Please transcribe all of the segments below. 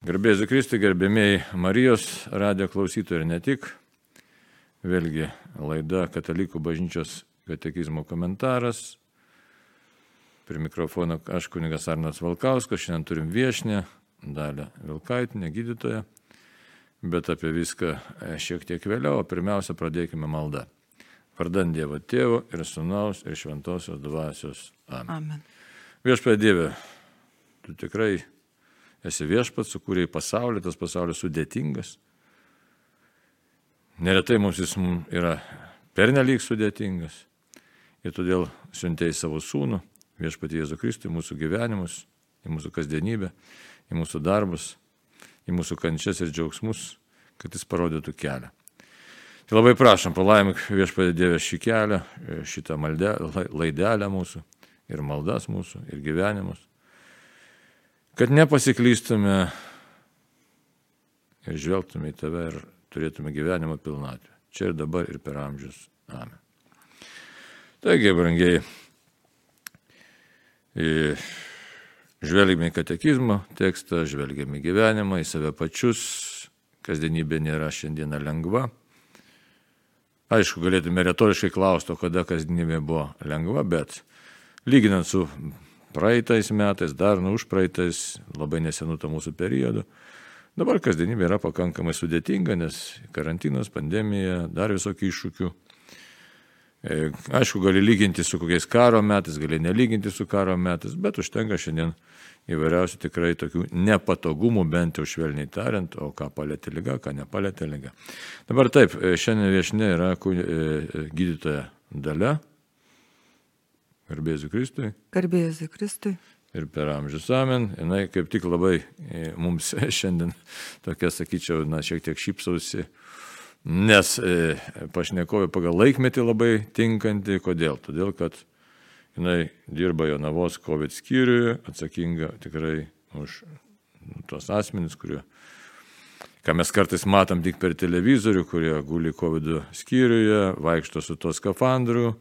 Garbėsiu Kristui, gerbėmiai Marijos radio klausytojai ir ne tik. Vėlgi laida Katalikų bažnyčios katekizmo komentaras. Prie mikrofono aš kunigas Arnas Valkauskas, šiandien turim viešnę, dalę Vilkaitinę, gydytoją. Bet apie viską e, šiek tiek vėliau, o pirmiausia pradėkime maldą. Vardant Dievo Tėvo ir Sūnaus ir Šventosios Dvasios. Amen. Amen. Viešpatie Dieve, tu tikrai esi viešpats, sukūrė į pasaulį, tas pasaulis sudėtingas. Neretai mums jis yra pernelyg sudėtingas. Ir todėl siuntėjai savo sūnų, viešpatį Jėzų Kristų, į mūsų gyvenimus, į mūsų kasdienybę, į mūsų darbus, į mūsų kančias ir džiaugsmus, kad jis parodytų kelią. Tai labai prašom, palaimik viešpatį Dievę šį kelią, šitą maldę, laidelę mūsų ir maldas mūsų ir gyvenimus kad nepasiklystume ir žvelgtume į tave ir turėtume gyvenimo pilnatvę. Čia ir dabar ir per amžius. Amen. Taigi, brangiai, žvelgime į katekizmo tekstą, žvelgime į gyvenimą, į save pačius. Kasdienybė nėra šiandieną lengva. Aišku, galėtume retoriškai klausti, kada kasdienybė buvo lengva, bet lyginant su praeitais metais, dar nu už praeitais, labai nesenų to mūsų periodu. Dabar kasdienybė yra pakankamai sudėtinga, nes karantinas, pandemija, dar visokių iššūkių. E, aišku, gali lyginti su kokiais karo metais, gali nelyginti su karo metais, bet užtenka šiandien įvairiausių tikrai tokių nepatogumų, bent jau švelniai tariant, o ką palėtė lyga, ką nepalėtė lyga. Dabar taip, e, šiandien viešinė yra e, gydytoja dalia Garbėsiu Kristui. Garbėsiu Kristui. Ir per amžius amen. Jis kaip tik labai e, mums šiandien tokia, sakyčiau, na, šiek tiek šypsausi, nes e, pašnekovė pagal laikmetį labai tinkanti. Kodėl? Todėl, kad jinai dirba Jonavos COVID skyriuje, atsakinga tikrai už nu, tos asmenys, kurie, ką mes kartais matom tik per televizorių, kurie guli COVID skyriuje, vaikšto su to skafandru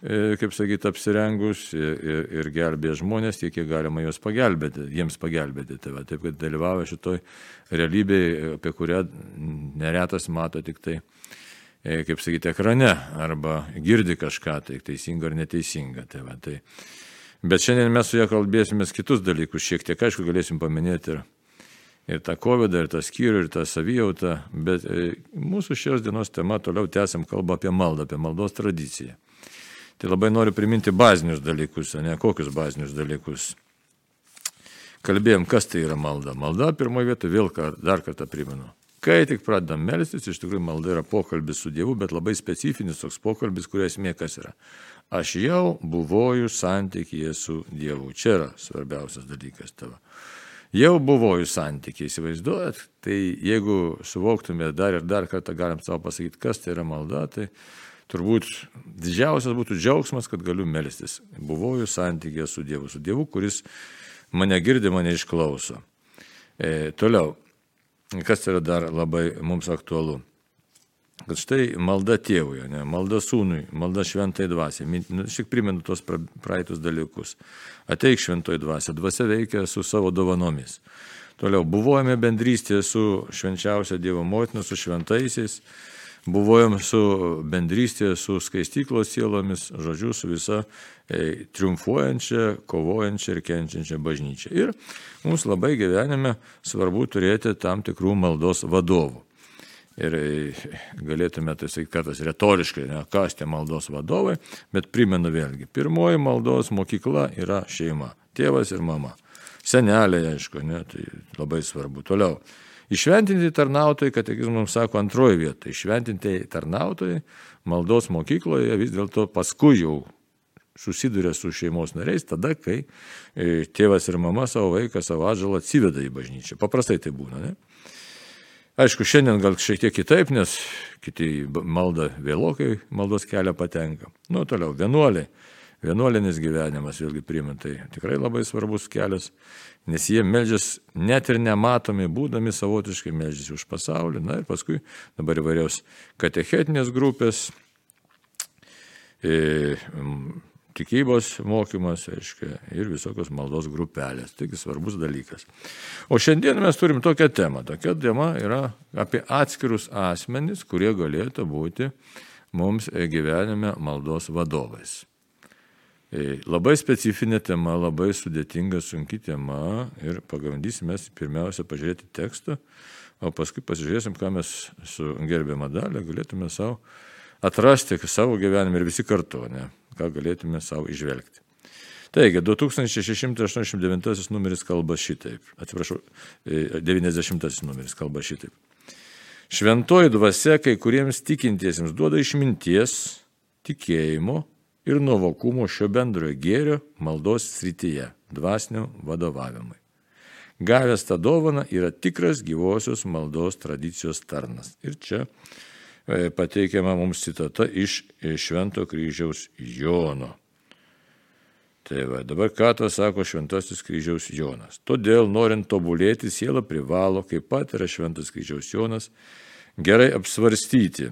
kaip sakyti, apsirengus ir, ir, gelbė žmonės, tiek kiek galima juos pagelbėti, jiems pagelbėti. Tai va, taip, kad dalyvauja šitoj realybėje, apie kurią neretas mato tik tai, e, kaip sakyti, ekrane arba girdi kažką, tai teisinga ar neteisinga. Tai va, tai. Bet šiandien mes su ją kalbėsime kitus dalykus, šiek tiek aišku galėsim paminėti ir, ir tą COVID, ir tą skyrių, ir tą savijautą, bet e, mūsų šios dienos tema toliau tęsiam kalbą apie maldą, apie maldos tradiciją. Tai labai noriu priminti bazinius dalykus, o ne kokius bazinius dalykus. Kalbėjom, kas tai yra malda. Malda pirmoje vietoje vėl dar kartą primenu. Kai tik pradedam melstis, iš tikrųjų malda yra pokalbis su Dievu, bet labai specifinis toks pokalbis, kurio esmė kas yra. Aš jau buvoju santykyje su Dievu. Čia yra svarbiausias dalykas tavo. Jau buvoju santykiai, įsivaizduojat, tai jeigu suvoktume dar ir dar kartą galim savo pasakyti, kas tai yra malda, tai turbūt didžiausias būtų džiaugsmas, kad galiu melstis. Buvau santykė su Dievu, su Dievu, kuris mane girdi, mane išklauso. E, toliau, kas yra dar labai mums aktualu? Kad štai malda tėvui, ne, malda sūnui, malda šventai dvasiai. Nu, šiek primenu tos praeitus dalykus. Ateik šventai dvasia, dvasia veikia su savo dovanomis. Toliau, buvojame bendrystėje su švenčiausia Dievo motina, su šventaisiais buvojom su bendrystėje, su skaistyklos sielomis, žodžiu, su visa e, triumfuojančia, kovojančia ir kenčiančia bažnyčia. Ir mums labai gyvenime svarbu turėti tam tikrų maldos vadovų. Ir e, galėtume tai sakyti kartais retoriškai, ne, kas tie maldos vadovai, bet primenu vėlgi, pirmoji maldos mokykla yra šeima, tėvas ir mama. Seneliai, aišku, ne, tai labai svarbu. Toliau Išventinti tarnautojai, katekizmas sako antroji vieta, išventinti tarnautojai maldos mokykloje vis dėlto paskui jau susiduria su šeimos nariais tada, kai e, tėvas ir mama savo vaiką, savo atžalą atsiveda į bažnyčią. Paprastai tai būna, ne? Aišku, šiandien gal šiek tiek kitaip, nes kiti malda vėlokai maldos kelią patenka. Nu, toliau, vienuoliai. Vienuolinis gyvenimas, vėlgi primintai, tikrai labai svarbus kelias nes jie melžias net ir nematomi, būdami savotiškai melžiasi už pasaulį. Na ir paskui dabar įvairiaus katechetinės grupės, e, tikybos mokymas, aiškia, ir visokios maldos grupelės. Taigi svarbus dalykas. O šiandien mes turim tokią temą. Tokia tema yra apie atskirus asmenys, kurie galėtų būti mums gyvenime maldos vadovais. Labai specifinė tema, labai sudėtinga, sunki tema ir pagandysime pirmiausia pažiūrėti tekstą, o paskui pasižiūrėsim, ką mes su gerbiama dalė galėtume savo atrasti savo gyvenime ir visi kartu, ne, ką galėtume savo išvelgti. Taigi, 2689 numeris kalba šitaip. Atsiprašau, 90 e, numeris kalba šitaip. Šventoji dvasia kai kuriems tikintiesiems duoda išminties, tikėjimo ir nuovokumo šio bendrojo gėrio maldos srityje, dvasinių vadovavimui. Gavęs tą dovaną yra tikras gyvosios maldos tradicijos tarnas. Ir čia e, pateikiama mums citata iš Švento kryžiaus Jono. Tai va, dabar ką to sako Šventasis kryžiaus Jonas. Todėl, norint tobulėti, siela privalo, kaip pat yra Šventas kryžiaus Jonas, gerai apsvarstyti,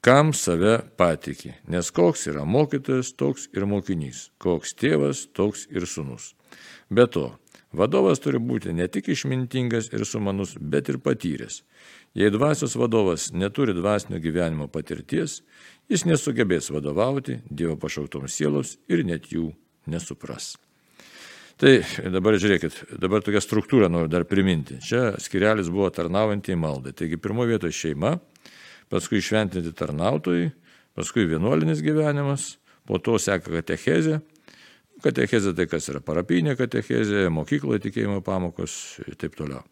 kam save patiki, nes koks yra mokytojas, toks ir mokinys, koks tėvas, toks ir sunus. Be to, vadovas turi būti ne tik išmintingas ir sumanus, bet ir patyręs. Jei dvasios vadovas neturi dvasinio gyvenimo patirties, jis nesugebės vadovauti Dievo pašauktoms sielos ir net jų nesupras. Tai dabar žiūrėkit, dabar tokia struktūra noriu dar priminti. Čia skirelis buvo tarnaujantį maldą. Taigi pirmoje vietoje šeima, paskui šventinti tarnautojai, paskui vienuolinis gyvenimas, po to seka katechezė. Katechezė tai kas yra parapinė katechezė, mokykloje tikėjimo pamokos ir taip toliau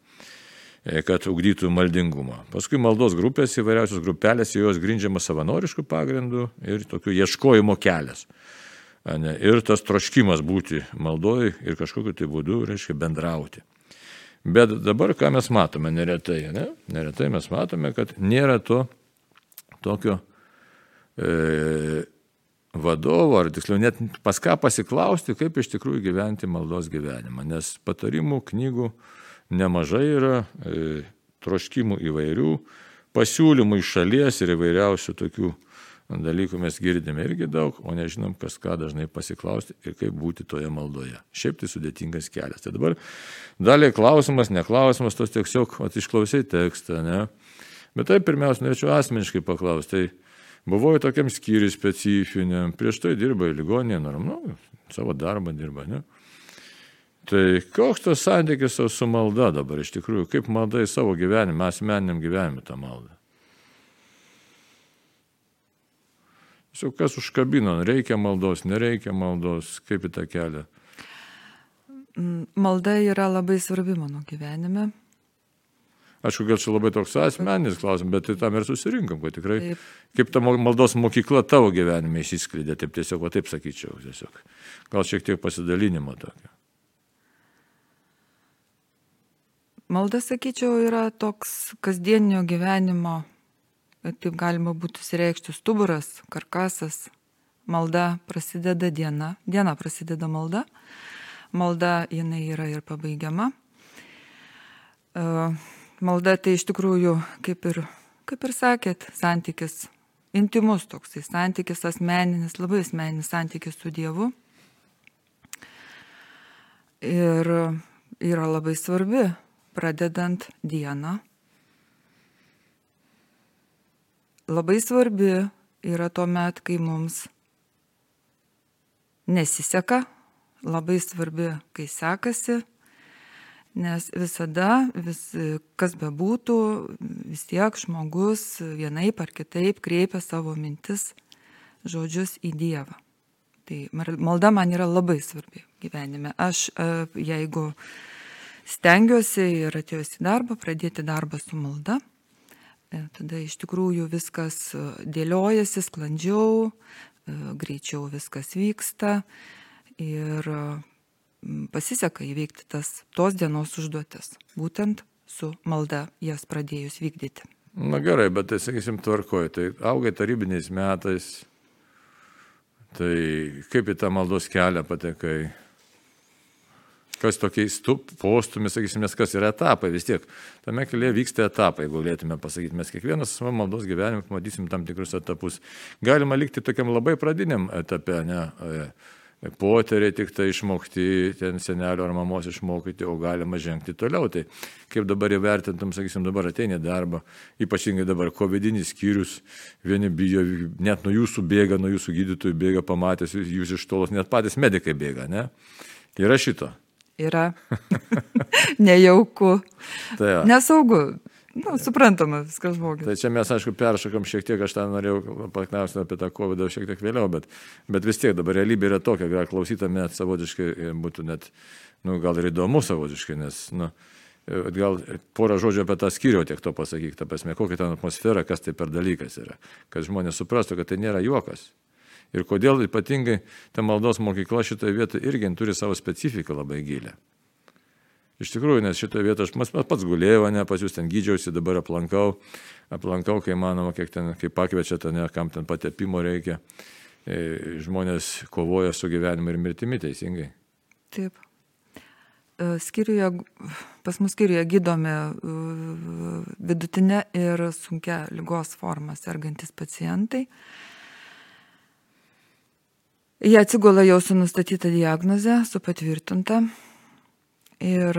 e, kad ugdytų maldingumą. Paskui maldos grupės, įvairiausios grupelės, jos grindžiama savanoriškų pagrindų ir tokių ieškojimo kelias. Ne, ir tas troškimas būti maldoj ir kažkokiu tai būdu, reiškia, bendrauti. Bet dabar ką mes matome neretai, ne? neretai mes matome, kad nėra to tokio e, vadovo, ar tiksliau net pas ką pasiklausti, kaip iš tikrųjų gyventi maldos gyvenimą. Nes patarimų knygų nemažai yra, e, troškimų įvairių, pasiūlymų iš šalies ir įvairiausių tokių dalykų mes girdime irgi daug, o nežinom, kas ką dažnai pasiklausti ir kaip būti toje maldoje. Šiaip tai sudėtingas kelias. Tai dabar daliai klausimas, neklausimas, tos tiesiog išklausai tekstą, ne? Bet tai pirmiausia, norėčiau asmeniškai paklausti. Tai buvau tokiam skyriui specifiniam, prieš tai dirbai ligoninėje, normalu, savo darbą dirba, ne? Tai koks tas santykis su malda dabar iš tikrųjų, kaip malda į savo gyvenimą, asmeniniam gyvenimui tą maldą? Su kas užkabino, reikia maldos, nereikia maldos, kaip į tą kelią? Malda yra labai svarbi mano gyvenime. Aišku, gal čia labai toks asmeninis klausimas, bet tai tam ir susirinkom, kad tikrai taip. kaip ta maldos mokykla tavo gyvenime išsiskleidė, taip tiesiog, va taip sakyčiau, tiesiog. Gal šiek tiek pasidalinimo tokio. Malda, sakyčiau, yra toks kasdienio gyvenimo, taip galima būtų sireikšti, stuburas, karkasas. Malda prasideda diena, diena prasideda malda, malda jinai yra ir pabaigiama. Uh, malda tai iš tikrųjų, kaip ir, kaip ir sakėt, santykis, intimus toksai santykis, asmeninis, labai asmeninis santykis su Dievu. Ir yra labai svarbi, pradedant dieną. Labai svarbi yra tuo met, kai mums nesiseka, labai svarbi, kai sekasi nes visada, vis, kas bebūtų, vis tiek žmogus vienaip ar kitaip kreipia savo mintis, žodžius į Dievą. Tai malda man yra labai svarbi gyvenime. Aš e, jeigu stengiuosi ir atėjus į darbą, pradėti darbą su malda, e, tada iš tikrųjų viskas e, dėliojasi sklandžiau, greičiau viskas vyksta ir pasiseka įveikti tas tos dienos užduotis, būtent su malda jas pradėjus vykdyti. Na gerai, bet tai sakysim tvarkoju, tai augai tarybiniais metais, tai kaip į tą maldos kelią patekai? kas tokiais postumis, sakysim, nes kas yra etapai vis tiek. Tame kelyje vyksta etapai, jeigu galėtume pasakyti, mes kiekvienas savo maldos gyvenime matysim tam tikrus etapus. Galima likti tokiam labai pradiniam etape, ne? Poteriai tik tai išmokti, ten senelio ar mamos išmokyti, o galima žengti toliau. Tai kaip dabar įvertintum, sakysim, dabar ateini darbą, ypatingai dabar COVID-inis skyrius, vieni bijo, net nuo jūsų bėga, nuo jūsų gydytojų bėga, pamatęs jūs iš tolos, net patys medikai bėga, ne? Yra šito. Yra. Nejauku. Tai. Nesaugu. Nu, suprantama, viskas žmogus. Tai čia mes, aišku, peršokam šiek tiek, aš tą norėjau paklausti apie tą COVID šiek tiek vėliau, bet, bet vis tiek dabar realybė yra tokia, gal klausytam net savotiškai e, būtų net, nu, gal ir įdomu savotiškai, nes, nu, e, gal porą žodžių apie tą skyrių tiek to pasakyk, ta prasme, kokia ten atmosfera, kas tai per dalykas yra, kad žmonės suprastų, kad tai nėra juokas. Ir kodėl ypatingai ta maldos mokykla šitoje vietoje irgi turi savo specifiką labai gilę. Iš tikrųjų, nes šitoje vietoje aš pats gulėjau, ne, pas jūs ten gydžiausi, dabar aplankau, aplankau, kai manoma, kiek ten, kai pakviečia, ten, ne, kam ten patepimo reikia. E, žmonės kovoja su gyvenimu ir mirtimi teisingai. Taip. E, skiriuje, pas mus skiriuje gydomi e, vidutinė ir sunkia lygos forma sergantis pacientai. Jie atsigula jau su nustatyta diagnoze, su patvirtinta Ir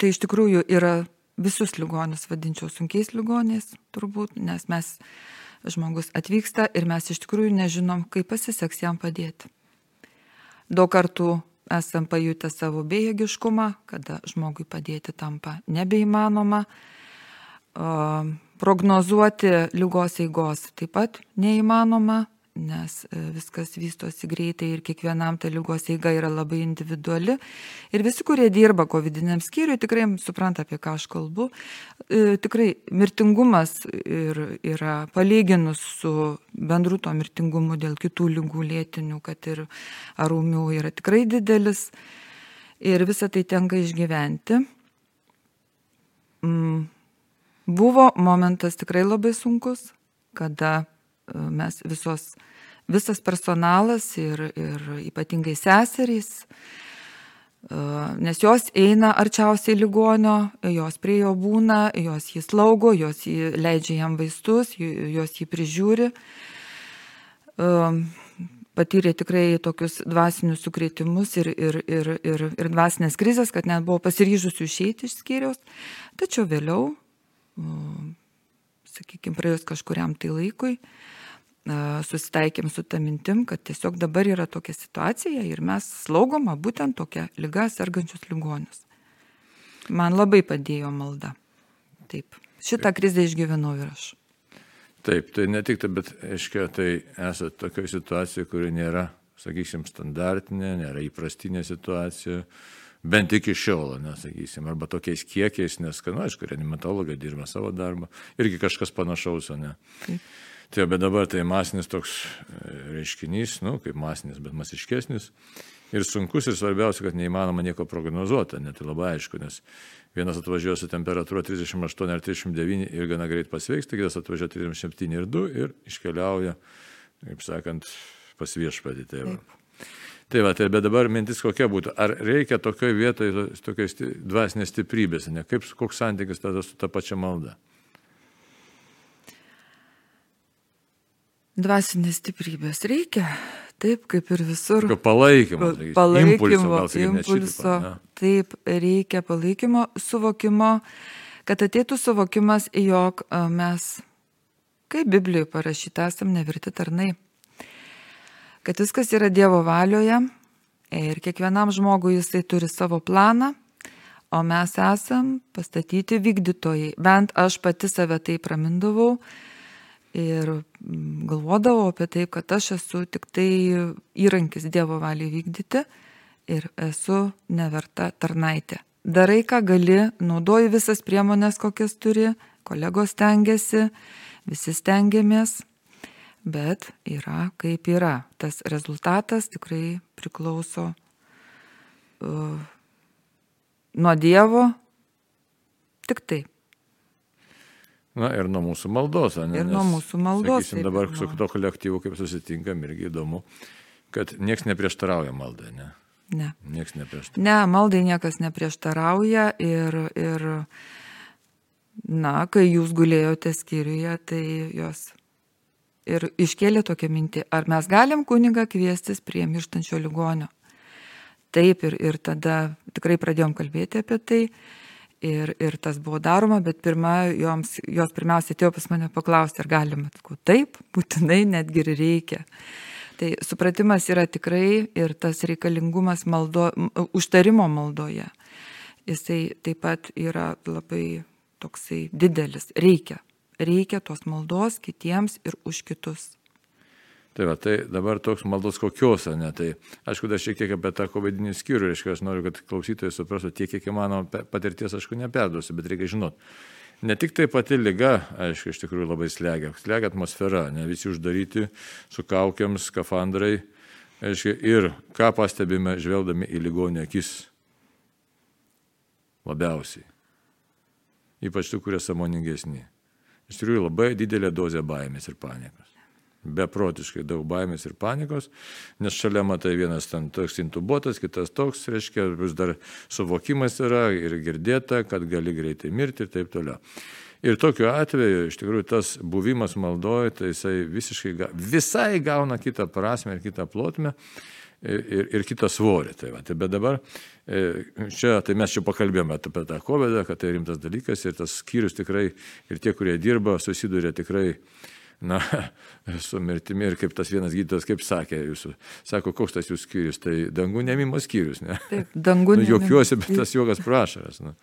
tai iš tikrųjų yra visus ligonius vadinčiau sunkiais ligoniais, turbūt, nes mes žmogus atvyksta ir mes iš tikrųjų nežinom, kaip pasiseks jam padėti. Daug kartų esam pajutę savo bejėgiškumą, kada žmogui padėti tampa nebeįmanoma. Prognozuoti lygos eigos taip pat neįmanoma, nes e, viskas vystosi greitai ir kiekvienam ta lygos eiga yra labai individuali. Ir visi, kurie dirba COVID-19 skyriui, tikrai supranta, apie ką aš kalbu. E, tikrai mirtingumas ir, yra palyginus su bendru to mirtingumu dėl kitų lygų lėtinių, kad ir arūmių yra tikrai didelis. Ir visą tai tenka išgyventi. Mm. Buvo momentas tikrai labai sunkus, kada mes visos, visas personalas ir, ir ypatingai seserys, nes jos eina arčiausiai ligonio, jos prie jo būna, jos jį slaugo, jos jį leidžia jam vaistus, jos jį prižiūri. Patyrė tikrai tokius dvasinius sukretimus ir, ir, ir, ir, ir dvasinės krizės, kad net buvo pasiryžusių išeiti iš skyriaus. Tačiau vėliau, sakykime, praėjus kažkuriam tai laikui, susitaikėm su tą mintim, kad tiesiog dabar yra tokia situacija ir mes slaugoma būtent tokia lyga sergančius ligonius. Man labai padėjo malda. Taip. Šitą krizę išgyvenau ir aš. Taip, tai ne tik tai, bet, aiškiai, tai esate tokioje situacijoje, kuri nėra, sakysim, standartinė, nėra įprastinė situacija, bent iki šiol, nesakysim, arba tokiais kiekiais, nes, na, nu, aišku, reanimatologai dirba savo darbą, irgi kažkas panašaus, ne. Taip. Tai bet dabar tai masinis toks e, reiškinys, nu, kaip masinis, bet masiškesnis. Ir sunkus ir svarbiausia, kad neįmanoma nieko prognozuoti, net tai labai aišku, nes vienas atvažiuoja su temperatūra 38 ar 39 ir gana greit pasveiks, tai kitas atvažiuoja 37 ir 2 ir iškeliauja, kaip sakant, pas viešpatį tėvą. Tai va, tai bet dabar mintis kokia būtų, ar reikia tokioje vietoje tokios dvasinės stiprybės, ne kaip, koks santykis tada su ta pačia malda? Dvasinės stiprybės reikia, taip kaip ir visur. Palaikymo, palaikymo impulso, impulso taip reikia palaikymo, suvokimo, kad ateitų suvokimas, jog mes, kaip Biblijoje parašyta, esam nevirti tarnai. Kad viskas yra Dievo valioje ir kiekvienam žmogui jisai turi savo planą, o mes esam pastatyti vykdytojai. Bent aš pati save taip ramindavau ir mm, galvodavau apie tai, kad aš esu tik tai įrankis Dievo valiai vykdyti ir esu neverta tarnaitė. Darai, ką gali, naudoji visas priemonės, kokias turi, kolegos stengiasi, visi stengiamės, bet yra kaip yra. Tas rezultatas tikrai priklauso uh, nuo Dievo, tik taip. Na ir nuo mūsų maldos. Ne? Ir nuo mūsų maldos. Sakysim, dabar su to kolektyvu, kaip susitinkam, irgi įdomu, kad niekas neprieštarauja maldai. Ne? Ne. Niekas neprieštarauja. Ne, maldai niekas neprieštarauja ir, ir na, kai jūs gulėjote skyriuje, tai jos ir iškėlė tokią mintį, ar mes galim kunigą kviestis prie mirštančio ligonio. Taip ir, ir tada tikrai pradėjom kalbėti apie tai ir, ir tas buvo daroma, bet pirma, joms, jos pirmiausia atėjo pas mane paklausti, ar galima. Sakau, taip, būtinai netgi ir reikia. Tai supratimas yra tikrai ir tas reikalingumas maldo, užtarimo maldoje. Jisai taip pat yra labai toksai didelis. Reikia. Reikia tos maldos kitiems ir už kitus. Tai va, tai dabar toks maldos kokios, ne? Tai aišku, dar šiek tiek apie tą kovidinį skyrių, reiškia, aš noriu, kad klausytojai suprastų tiek, kiek įmanoma patirties, aišku, neperduosiu, bet reikia žinot. Ne tik tai pati lyga, aišku, iš tikrųjų labai slegia, slegia atmosfera, ne visi uždaryti su kaukiam, skafandrai, aišku, ir ką pastebime žvelgdami į ligonį akis labiausiai. Ypač tų, kurie samoningesni. Iš tikrųjų labai didelė dozė baimės ir panikos beprotiškai daug baimės ir panikos, nes šalia matai vienas ten toks intubuotas, kitas toks, reiškia, vis dar suvokimas yra ir girdėta, kad gali greitai mirti ir taip toliau. Ir tokiu atveju, iš tikrųjų, tas buvimas maldoje, tai jisai visiškai, visai gauna kitą prasme ir kitą plotmę ir, ir kitą svorį. Tai va, tai bet dabar e, čia, tai mes čia pakalbėjome apie tą COVID, kad tai rimtas dalykas ir tas skyrius tikrai, ir tie, kurie dirba, susiduria tikrai na, su mirtimi ir kaip tas vienas gydytojas, kaip sakė jūsų, sako, koks tas jūsų skyrius, tai dangų nemimo skyrius, ne? Taip, dangų nu, jokiuosi, bet tas juokas prašaras. Nu.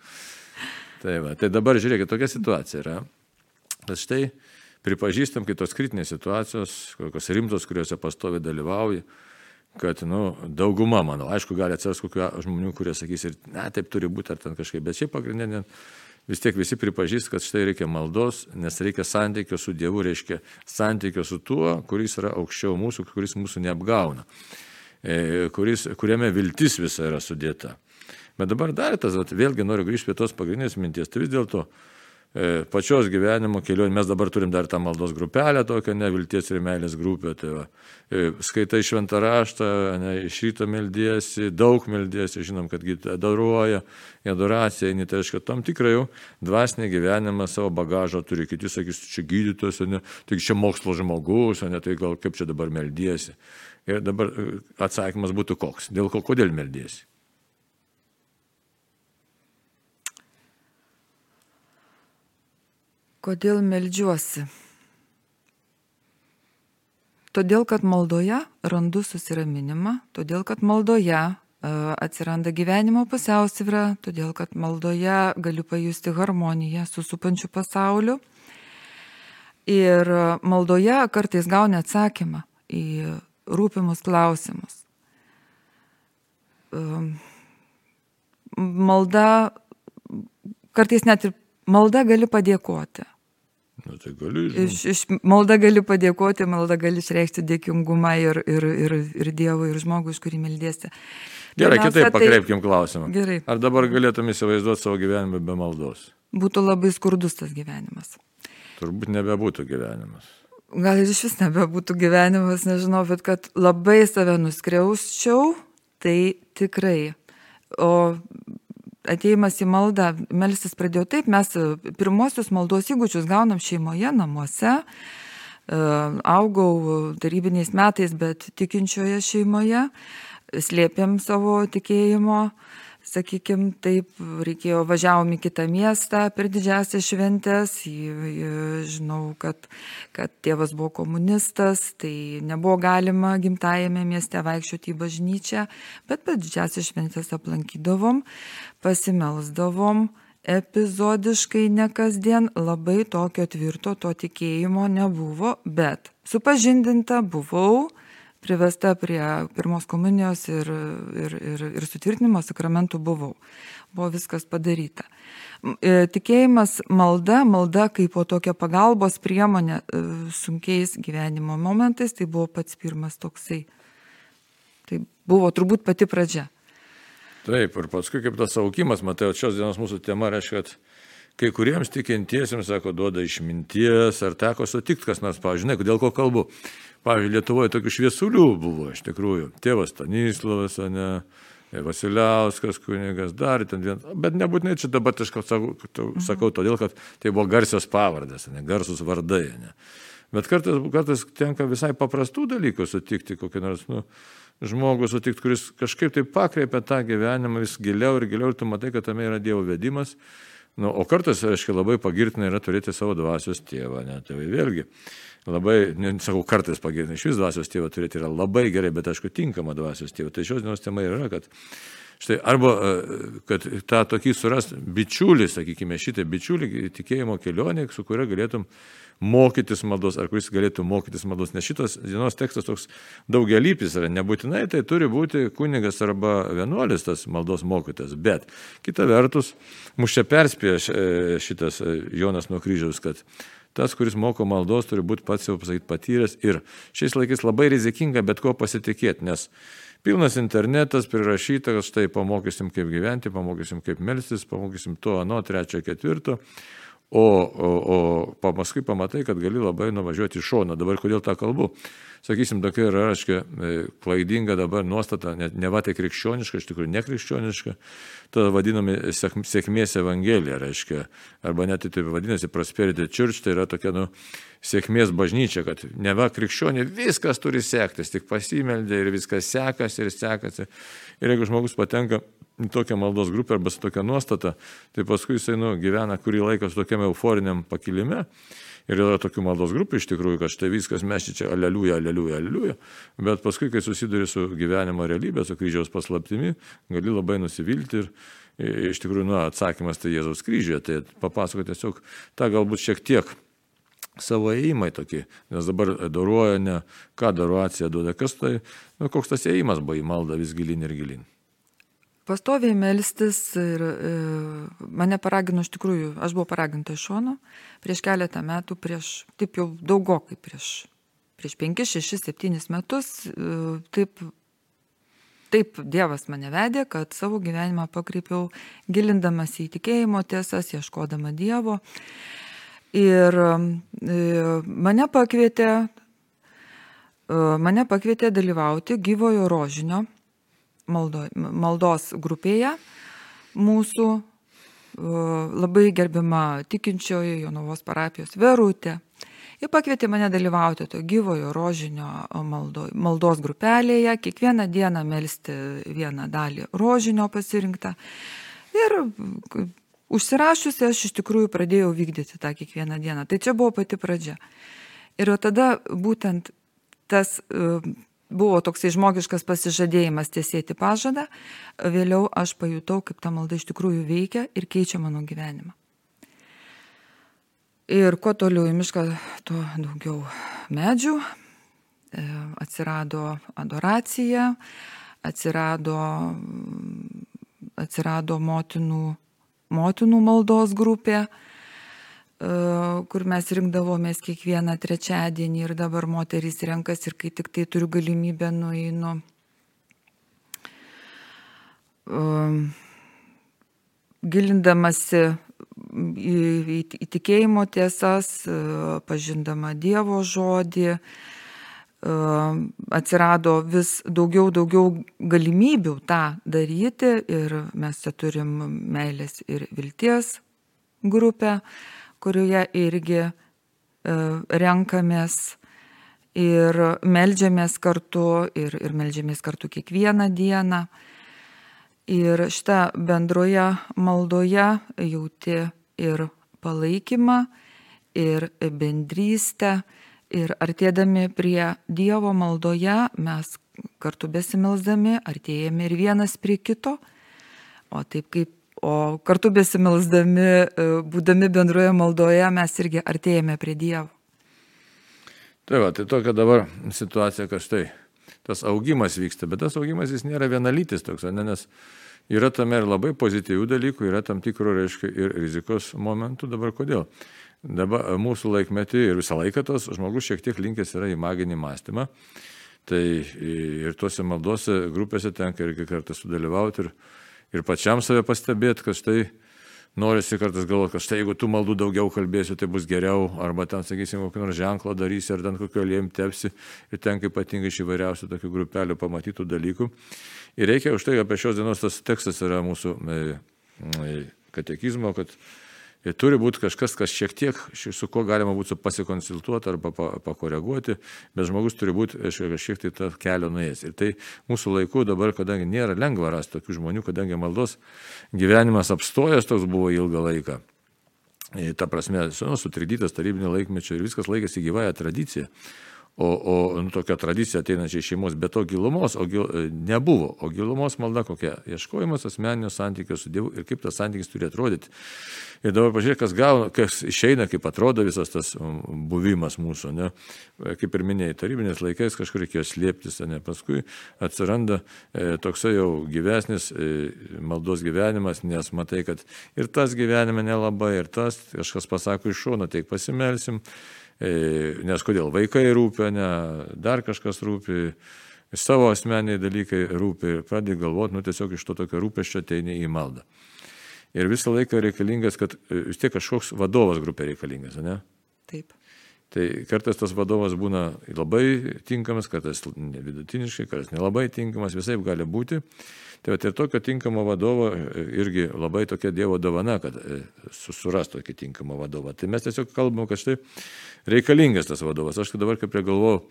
Tai, va, tai dabar žiūrėkit, tokia situacija yra. Bet štai pripažįstam kitos kritinės situacijos, kokios rimtos, kuriuose pastovi dalyvauja, kad, nu, dauguma, manau, aišku, gali atsirasti kokių žmonių, kurie sakys ir, ne, taip turi būti, ar ten kažkaip, bet šiaip pagrindinė vis tiek visi pripažįst, kad štai reikia maldos, nes reikia santykio su Dievu, reiškia santykio su tuo, kuris yra aukščiau mūsų, kuris mūsų neapgauna, e, kuris, kuriame viltis visa yra sudėta. Bet dabar dar tas, vėlgi noriu grįžti prie tos pagrindinės minties, tai vis dėlto pačios gyvenimo kelionė. Mes dabar turim dar tą maldos grupelę, tokią nevilties ir meilės grupę. Tai va, e, skaitai šventą raštą, ne, iš ryto meldiesi, daug meldiesi, žinom, kad adoruoja, adoracija, eini, tai reiškia, tam tikrai jau dvasinį gyvenimą savo bagažą turi. Kiti sakys, čia gydytojas, ne, tai čia mokslo žmogus, ne, tai gal kaip čia dabar meldiesi. Ir dabar e, atsakymas būtų koks. Dėl ko, kodėl meldiesi? Kodėl meldžiuosi? Todėl, kad maldoje randu susiraminimą, todėl, kad maldoje e, atsiranda gyvenimo pusiausvyrą, todėl, kad maldoje galiu pajusti harmoniją su supančiu pasauliu. Ir maldoje kartais gauni atsakymą į rūpimus klausimus. Malda, kartais net ir malda gali padėkoti. Nu, tai gali, iš, iš malda gali padėkoti, malda gali išreikšti dėkingumą ir, ir, ir, ir Dievui, ir žmogui, iš kurį meldėsi. Gerai, kitaip tai... pakreipkim klausimą. Gerai. Ar dabar galėtum įsivaizduoti savo gyvenimą be maldos? Būtų labai skurdus tas gyvenimas. Turbūt nebebūtų gyvenimas. Gal ir iš vis nebebūtų gyvenimas, nežinau, bet kad labai save nuskriausčiau, tai tikrai. O ateimas į maldą, melstis pradėjau taip, mes e, pirmosius maldos įgūdžius gaunam šeimoje, namuose. E, augau tarybiniais metais, bet tikinčioje šeimoje, slėpėm savo tikėjimo sakykim taip reikėjo važiavom į kitą miestą per didžiąsias šventes žinau kad kad tėvas buvo komunistas tai nebuvo galima gimtajame mieste vaikščioti į bažnyčią bet per didžiąsias šventes aplankydavom pasimelsdavom epizodiškai ne kasdien labai tokio tvirto to tikėjimo nebuvo bet supažindinta buvau privesta prie pirmos komunijos ir, ir, ir, ir sutvirtinimo sakramentų buvau. Buvo viskas padaryta. E, tikėjimas malda, malda kaip po tokia pagalbos priemonė e, sunkiais gyvenimo momentais, tai buvo pats pirmas toksai. Tai buvo turbūt pati pradžia. Taip, ir paskui kaip tas aukimas, matai, šios dienos mūsų tema reiškia, kad kai kuriems tikintiesiems, sako, duoda išminties, ar teko sutikti kas nors, pavyzdžiui, kodėl ko kalbu. Pavyzdžiui, Lietuvoje tokių šviesulių buvo iš tikrųjų. Tėvas Stanislavas, ne, Vasiliauskas kunigas, dar ten vien, bet nebūtinai čia dabar aš sakau, sakau todėl, kad tai buvo garsios pavardės, ne, garsus vardai. Ne. Bet kartais, kartais tenka visai paprastų dalykų sutikti, kokį nors, nu, žmogų sutikti, kuris kažkaip tai pakreipia tą gyvenimą vis giliau ir giliau ir tu matai, kad tame yra Dievo vedimas. Nu, o kartais, reiškia, labai pagirtina yra turėti savo dvasios tėvą, ne, tai vėlgi labai, nesakau, kartais pagirtina, iš vis dvasios tėvą turėti yra labai gerai, bet aišku, tinkama dvasios tėvą. Tai šios dienos tema yra, kad štai arba, e, kad tą tokį surast bičiulį, sakykime, šitą bičiulį tikėjimo kelionė, su kuria galėtum mokytis maldos, ar kuris galėtų mokytis maldos, nes šitas dienos tekstas toks daugialypis yra, nebūtinai tai turi būti kunigas arba vienuolis tas maldos mokytas, bet kita vertus, mus čia perspėja e, šitas e, Jonas nuo kryžiaus, kad tas, kuris moko maldos, turi būti pats jau pasakyti patyręs ir šiais laikais labai rizikinga bet ko pasitikėti, nes pilnas internetas prirašyta, kad štai pamokysim kaip gyventi, pamokysim kaip melstis, pamokysim to, ano, trečio, ketvirto. O, o, o paskui pamatai, kad gali labai nuvažiuoti į šoną. Dabar kodėl tą kalbu? sakysim, tokia yra, aiškiai, klaidinga dabar nuostata, ne, ne va tai krikščioniška, iš tikrųjų nekrikščioniška, ta vadinami sėkmės evangelija, reiškia, arba net tai vadinasi Prosperity Church, tai yra tokia, nu, sėkmės bažnyčia, kad ne va krikščionė viskas turi sektis, tik pasimeldė ir viskas sekasi ir sekasi. Ir jeigu žmogus patenka tokią maldos grupę arba su tokia nuostata, tai paskui jisai nu, gyvena kurį laiką su tokiam euforiniam pakilime Ir yra tokių maldos grupų iš tikrųjų, kad štai viskas mes čia aleliuja, aleliuja, aleliuja. Bet paskui, kai susiduri su gyvenimo realybė, su kryžiaus paslaptimi, gali labai nusivilti ir iš tikrųjų, nu, atsakymas tai Jėzaus kryžiuje. Tai papasako tiesiog tą galbūt šiek tiek savo įėjimai tokį, nes dabar doruoja ne, ką daruacija duoda, kas tai, nu, koks tas įėjimas buvo į maldą vis gilin ir gilin pastoviai melstis ir e, mane paragino iš tikrųjų, aš buvau paraginta iš šono prieš keletą metų, prieš, taip jau daugokai prieš, prieš 5, 6, 7 metus, e, taip, taip Dievas mane vedė, kad savo gyvenimą pakreipiau gilindamas į tikėjimo tiesas, ieškodama Dievo. Ir e, mane pakvietė, e, mane pakvietė dalyvauti gyvojo rožinio maldo, maldos grupėje mūsų labai gerbima tikinčioji Jonavos parapijos Verutė. Ji pakvietė mane dalyvauti to gyvojo rožinio maldo, maldos grupelėje, kiekvieną dieną melstį vieną dalį rožinio pasirinktą. Ir užsirašiusi aš iš tikrųjų pradėjau vykdyti tą kiekvieną dieną. Tai čia buvo pati pradžia. Ir tada būtent tas buvo toksai žmogiškas pasižadėjimas tiesėti pažadą, vėliau aš pajutau, kaip ta malda iš tikrųjų veikia ir keičia mano gyvenimą. Ir kuo toliau į mišką, tuo daugiau medžių, e, atsirado adoracija, atsirado, atsirado motinų, motinų maldos grupė, kur mes rinkdavomės kiekvieną trečiadienį ir dabar moterys renkas ir kai tik tai turiu galimybę nueinu. E, gilindamasi į, į, į tikėjimo tiesas, e, pažindama Dievo žodį, atsirado vis daugiau, daugiau galimybių tą daryti ir mes čia turim meilės ir vilties grupę, kurioje irgi e, renkamės ir melžiamės kartu ir, ir melžiamės kartu kiekvieną dieną. Ir šitą bendroje maldoje jauti ir palaikymą, ir bendrystę. Ir artėdami prie Dievo maldoje mes kartu besimelsdami artėjame ir vienas prie kito. O taip kaip o kartu besimelsdami, e, būdami bendroje maldoje, mes irgi artėjame prie Dievo. Tai va, tai tokia dabar situacija, kad štai tas augimas vyksta, bet tas augimas jis nėra vienalytis toks, ne, nes yra tame ir labai pozityvių dalykų, yra tam tikro, reiškia, ir rizikos momentų. Dabar kodėl? Dabar mūsų laikmetį ir visą laiką tas žmogus šiek tiek linkęs yra į maginį mąstymą. Tai ir tuose maldose grupėse tenka irgi kartą sudalyvauti ir ir pačiam save pastebėti, kad štai norisi kartais galvoti, kad štai jeigu tu maldų daugiau kalbėsi, tai bus geriau, arba ten, sakysim, kokį nors ženklą darysi, ar ten kokio lėm tepsi, ir ten ypatingai iš įvairiausių tokių grupelių pamatytų dalykų. Ir reikia už tai, apie šios dienos tas tekstas yra mūsų e, e, katekizmo, kad Ir turi būti kažkas, kas šiek tiek, su kuo galima būtų pasikonsultuoti arba pakoreguoti, bet žmogus turi būti kažkiek tai tą kelią nuėjęs. Ir tai mūsų laiku dabar, kadangi nėra lengva rasti tokių žmonių, kadangi maldos gyvenimas apstojęs toks buvo ilgą laiką. Ta prasme, nu, sutrikdytas tarybinio laikmečio ir viskas laikėsi gyvąją tradiciją o, o nu, tokia tradicija ateinančia iš šeimos, bet to gilumos o gil, e, nebuvo. O gilumos malda kokia? Ieškojimas asmeninio santykio su Dievu ir kaip tas santykis turi atrodyti. Ir dabar pažiūrėk, kas, gauna, kas išeina, kaip atrodo visas tas buvimas mūsų. Ne? E, kaip ir minėjai, tarybinės laikais kažkur reikėjo slėptis, ne? paskui atsiranda e, toksai jau gyvesnis e, maldos gyvenimas, nes matai, kad ir tas gyvenime nelabai, ir tas kažkas pasako iš šono, tai pasimelsim. E, nes kodėl vaikai rūpia, ne, dar kažkas rūpi, savo asmeniai dalykai rūpi ir pradedi galvoti, nu tiesiog iš to tokio rūpeščio ateini į maldą. Ir visą laiką reikalingas, kad e, vis tiek kažkoks vadovas grupė reikalingas, ne? Taip. Tai kartais tas vadovas būna labai tinkamas, kartais vidutiniškai, kartais nelabai tinkamas, visai gali būti. Tai va, ir tokio tinkamo vadovo e, irgi labai tokia Dievo dovana, kad e, susiras tokį tinkamą vadovą. Tai mes tiesiog kalbam, kad štai reikalingas tas vadovas. Aš dabar kaip ir galvoju,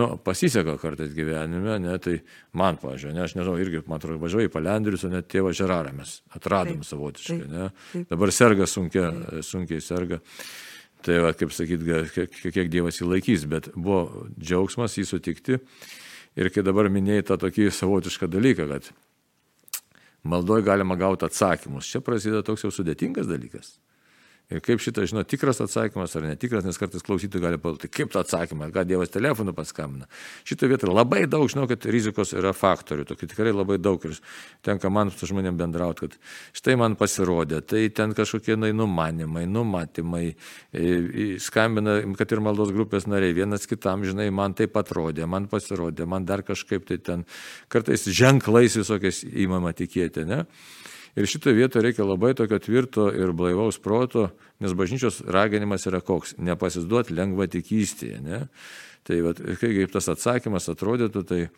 nu, pasiseka kartais gyvenime, ne, tai man, pažiūrėjau, ne, aš nežinau, irgi, man atrodo, važiuoju į Palendrius, o net tėvą Žerarą mes atradom taip, savotiškai, taip, ne. Taip. Dabar serga sunkia, sunkiai serga. Tai va, kaip sakyt, kiek, kiek Dievas įlaikys, bet buvo džiaugsmas jį sutikti. Ir kai dabar minėjai tą tokį savotišką dalyką, kad maldoj galima gauti atsakymus. Čia prasideda toks jau sudėtingas dalykas. Ir kaip šitą žino tikras atsakymas ar netikras, nes kartais klausytojai gali palūkti, kaip tą atsakymą, ką Dievas telefonu paskambina. Šitoje vietoje labai daug, žinau, kad rizikos yra faktorių, tokių tikrai labai daug ir tenka man su žmonėm bendrauti, kad štai man pasirodė, tai ten kažkokie nai, numanimai, numatymai, skambina, kad ir maldos grupės nariai, vienas kitam, žinai, man taip atrodė, man pasirodė, man dar kažkaip tai ten kartais ženklais visokiais įmama tikėti, ne? Ir šitoje vietoje reikia labai tokio tvirto ir blaivaus proto, nes bažnyčios raginimas yra koks - nepasiduoti lengva tikystėje. Ne? Tai vat, kaip tas atsakymas atrodytų, tai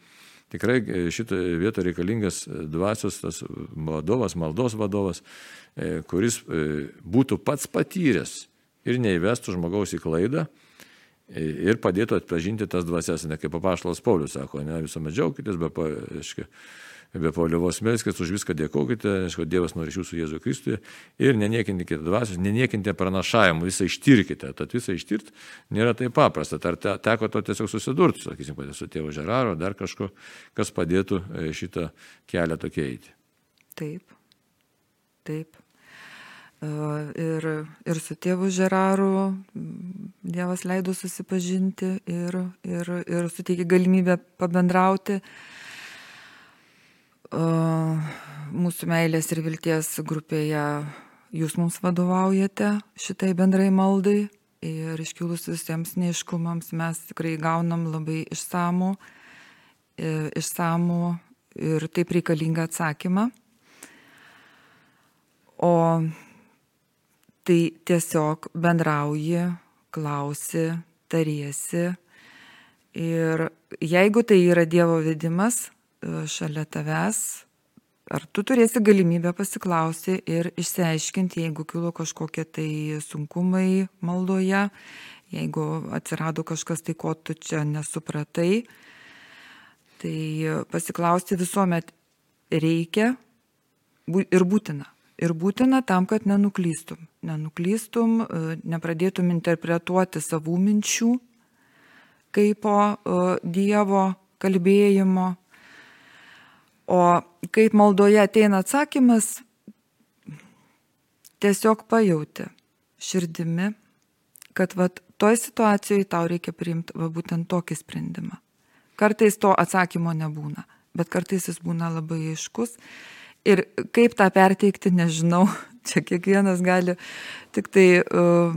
tikrai šitoje vietoje reikalingas dvasios tas vadovas, maldos vadovas, e, kuris e, būtų pats patyręs ir neįvestų žmogaus į klaidą e, ir padėtų atpažinti tas dvasias, ne kaip papaštalas Paulius sako, ne visuomet džiaugitės, be, aiškiai, be paliovos melskis, už viską dėkokite, aišku, Dievas nori iš jūsų Jėzų Kristuje ir neniekinkite dvasios, neniekinkite pranašavimų, visą ištirkite. Tad visą ištirti nėra taip paprasta. Ar te, teko to tiesiog susidurti, sakysim, su tėvu Žeraro, dar kažko, kas padėtų e, šitą kelią tokia eiti. Taip, taip. E, ir, ir su tėvu Žeraru Dievas leido susipažinti ir, ir, ir suteikė galimybę pabendrauti mūsų meilės ir vilties grupėje jūs mums vadovaujate šitai bendrai maldai ir iškilus visiems neiškumams mes tikrai gaunam labai išsamų, e, išsamų ir taip reikalingą atsakymą. O tai tiesiog bendrauji, klausi, tariesi ir jeigu tai yra Dievo vedimas, šalia tavęs, ar tu turėsi galimybę pasiklausti ir išsiaiškinti, jeigu kilo kažkokie tai sunkumai maldoje, jeigu atsirado kažkas tai, ko tu čia nesupratai, tai pasiklausti visuomet reikia ir būtina. Ir būtina tam, kad nenuklystum. Nenuklystum, e, nepradėtum interpretuoti savų minčių kaip po e, Dievo kalbėjimo, O kaip maldoje ateina atsakymas, tiesiog pajauti širdimi, kad vat, toj situacijoje tau reikia priimti va, būtent tokį sprendimą. Kartais to atsakymo nebūna, bet kartais jis būna labai aiškus. Ir kaip tą perteikti, nežinau, čia kiekvienas gali tik tai uh,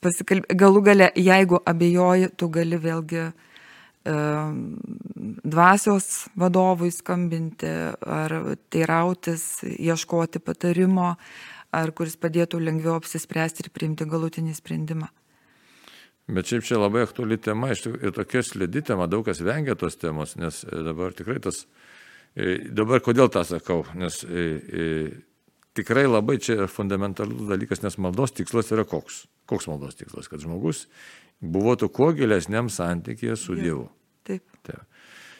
pasikalbėti. Galų gale, jeigu abejoji, tu gali vėlgi uh, dvasios vadovui skambinti ar teirautis, ieškoti patarimo, ar kuris padėtų lengviau apsispręsti ir priimti galutinį sprendimą. Bet šiaip čia labai aktuali tema ir tokia slidi tema, daug kas vengia tos temos, nes dabar tikrai tas Dabar kodėl tą sakau? Nes tikrai labai čia yra fundamentalus dalykas, nes maldos tikslas yra koks? Koks maldos tikslas? Kad žmogus buvotų kuo gilesniam santykėje su Dievu. Taip. Taip.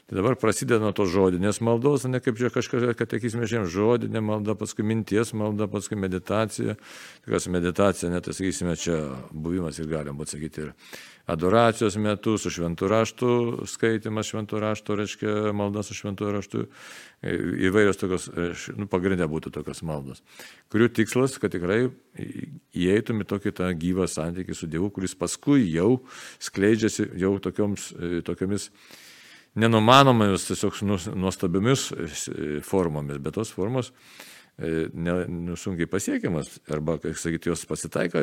Tai dabar prasideda nuo to žodinės maldos, ne kaip čia kažkas, kad tekysime šiandien žodinė malda, paskui minties malda, paskui meditacija. Tikras meditacija, net, tai sakysime, čia buvimas ir galim būti sakyti ir adoracijos metu, su šventų raštų skaitimas šventų raštų, reiškia malda su šventų raštų, įvairios tokios, nu, pagrindė būtų tokios maldos, kurių tikslas, kad tikrai įeitum į tokį tą gyvą santykį su Dievu, kuris paskui jau skleidžiasi jau tokioms, tokiomis nenumanomomis, tiesiog nuostabiomis formomis, bet tos formos E, nesunkiai pasiekiamas, arba, kaip sakyti, jos pasitaiko,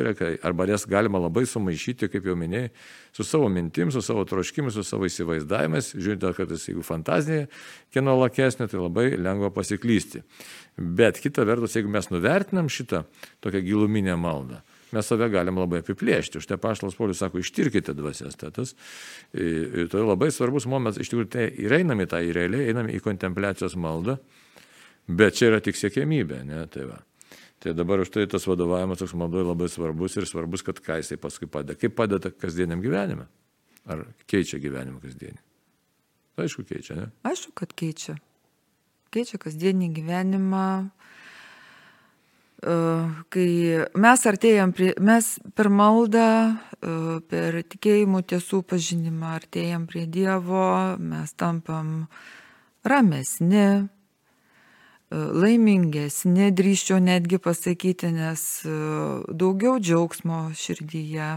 arba jas galima labai sumaišyti, kaip jau minėjai, su savo mintim, su savo troškimu, su savo įsivaizdavimais, žiūrint, kad jis, jeigu fantazija kieno lakesnė, tai labai lengva pasiklysti. Bet kita vertus, jeigu mes nuvertinam šitą tokią giluminę maldą, mes save galim labai apiplėšti. Štai paštas Paulius sako, ištirkite dvasias. Tas, tai labai svarbus momentas, iš tikrųjų, tai ir einame tą, į realiai einame į kontempliacijos maldą. Bet čia yra tik siekėmybė, ne? Tai, va. tai dabar už tai tas vadovavimas toks maldoje labai svarbus ir svarbus, kad ką jisai paskui padeda. Kaip padeda kasdieniam gyvenime? Ar keičia gyvenimą kasdienį? Aišku, keičia, ne? Aišku, kad keičia. Keičia kasdienį gyvenimą. E, kai mes artėjom prie, mes per maldą, e, per tikėjimų tiesų pažinimą artėjom prie Dievo, mes tampam ramesni, laimingesni, drįščiau netgi pasakyti, nes e, daugiau džiaugsmo širdyje,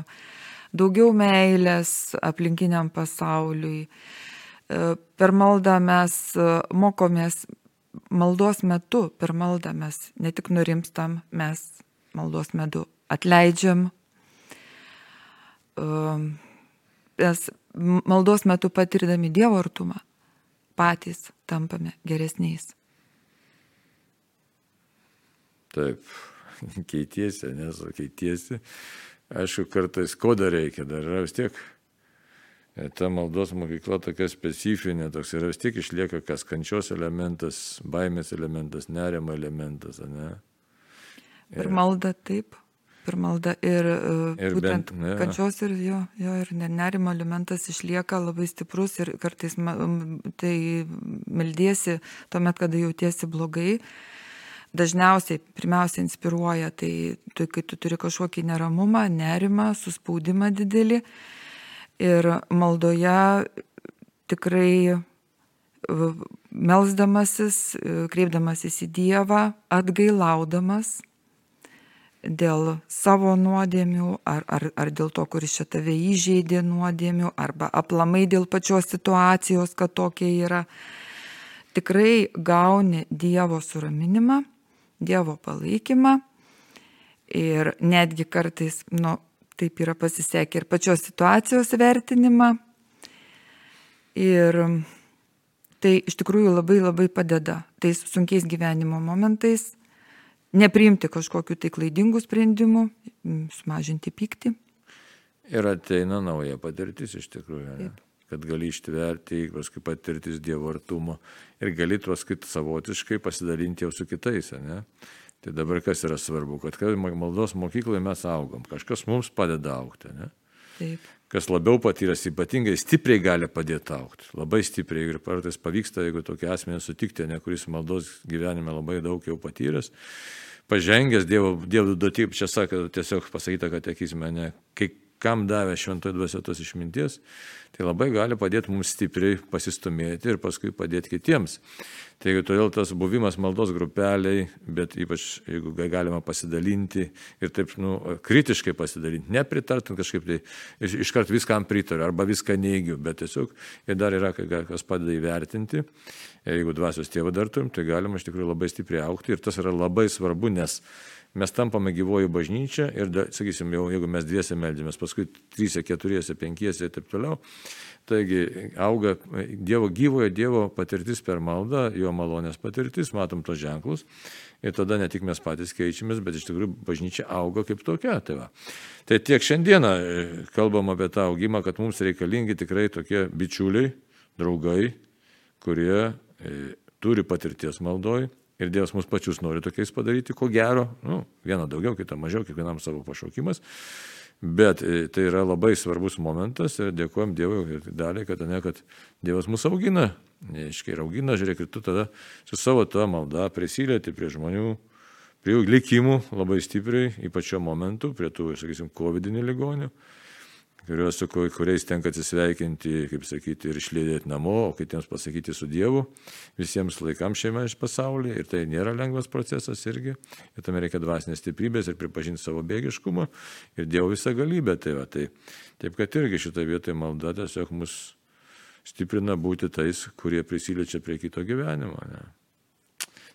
daugiau meilės aplinkiniam pasauliui. E, per maldą mes e, mokomės, maldos metu, per maldą mes ne tik nurimstam, mes maldos metu atleidžiam. Mes maldos metu patirdami Dievo artumą patys tampame geresniais. Taip, keitiesi, nes keitiesi. Aišku, kartais ko dar reikia, dar yra vis tiek. E, ta maldos mokykla tokia specifinė, toks yra vis tiek išlieka kas kančios elementas, baimės elementas, nerimo elementas, ne? Ir, ir malda taip, per maldą ir, e, ir būtent bent, ne. kančios ir jo, jo ir nerimo elementas išlieka labai stiprus ir kartais tai meldiesi tuomet, kada jautiesi blogai dažniausiai pirmiausia inspiruoja, tai tu, kai tu turi kažkokį neramumą, nerimą, suspaudimą didelį. Ir maldoje tikrai melzdamasis, kreipdamasis į Dievą, atgailaudamas dėl savo nuodėmių, ar, ar, ar dėl to, kuris čia tave įžeidė nuodėmių, arba aplamai dėl pačios situacijos, kad tokia yra, tikrai gauni Dievo suraminimą Dievo palaikymą ir netgi kartais, nu, taip yra pasisekę ir pačios situacijos vertinimą. Ir tai iš tikrųjų labai labai padeda tais sunkiais gyvenimo momentais nepriimti kažkokiu tai klaidingų sprendimų, sumažinti pyktį. Ir ateina nauja patirtis iš tikrųjų. Taip kad gali ištverti, paskui patirtis Dievo artumo ir gali tuos kit savotiškai pasidalinti jau su kitais. Ne? Tai dabar kas yra svarbu, kad maldos mokykloje mes augom, kažkas mums padeda aukti. Ne? Taip. Kas labiau patyręs, ypatingai stipriai gali padėti aukti. Labai stipriai ir kartais pavyksta, jeigu tokį asmenį sutikti, ne kuris maldos gyvenime labai daug jau patyręs, pažengęs Dievo, dievo duoti, čia sako, tiesiog pasakyta, kad tekysime, ne, kai kam davė šventoji dvasia tos išminties, tai labai gali padėti mums stipriai pasistumėti ir paskui padėti kitiems. Taigi todėl tas buvimas maldos grupeliai, bet ypač jeigu galima pasidalinti ir taip nu, kritiškai pasidalinti, nepritartant kažkaip tai iš, iškart viskam pritariu arba viską neigiu, bet tiesiog ir dar yra, kas padeda įvertinti. Jeigu dvasios tėvą dar turim, tai galima iš tikrųjų labai stipriai aukti ir tas yra labai svarbu, nes mes tampame gyvoji bažnyčia ir, sakysim, jau jeigu mes dviese meldžiamės, paskui trysia, keturiese, penkiese ir taip toliau, taigi auga Dievo gyvojo Dievo patirtis per maldą, jo malonės patirtis, matom tos ženklus ir tada ne tik mes patys keičiamės, bet iš tikrųjų bažnyčia auga kaip tokia. Tai, va. tai tiek šiandieną e, kalbam apie tą augimą, kad mums reikalingi tikrai tokie bičiuliai, draugai, kurie e, turi patirties maldoj ir Dievas mus pačius nori tokiais padaryti, ko gero, nu, vieną daugiau, kitą mažiau, kiekvienam savo pašaukimas. Bet e, tai yra labai svarbus momentas ir dėkojom Dievui daliai, kad, ne, kad Dievas mus augina, neiškai ir augina, žiūrėk, ir tu tada su savo tą maldą prisilieti prie žmonių, prie jų likimų labai stipriai, ypač šiuo momentu, prie tų, sakysim, COVID-19 ligonių kuriuos su kuriais tenka atsisveikinti, kaip sakyti, ir išlėdėti namo, o kitiems pasakyti su Dievu, visiems laikams šiame iš pasaulyje. Ir tai nėra lengvas procesas irgi. Ir tam reikia dvasinės stiprybės ir pripažinti savo bėgiškumą ir Dievo visą galybę. Tai va, tai, taip kad irgi šitoje vietoje malda tiesiog mus stiprina būti tais, kurie prisiliečia prie kito gyvenimo. Ne?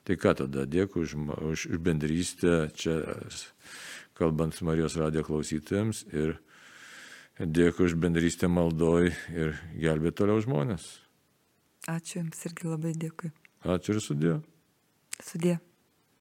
Tai ką tada, dėkui už, už, už bendrystę čia, kalbant Marijos radijo klausytojams ir Dėkui už bendrystę maldoj ir gelbė toliau žmonės. Ačiū Jums irgi labai dėkui. Ačiū ir sudė. Sudė.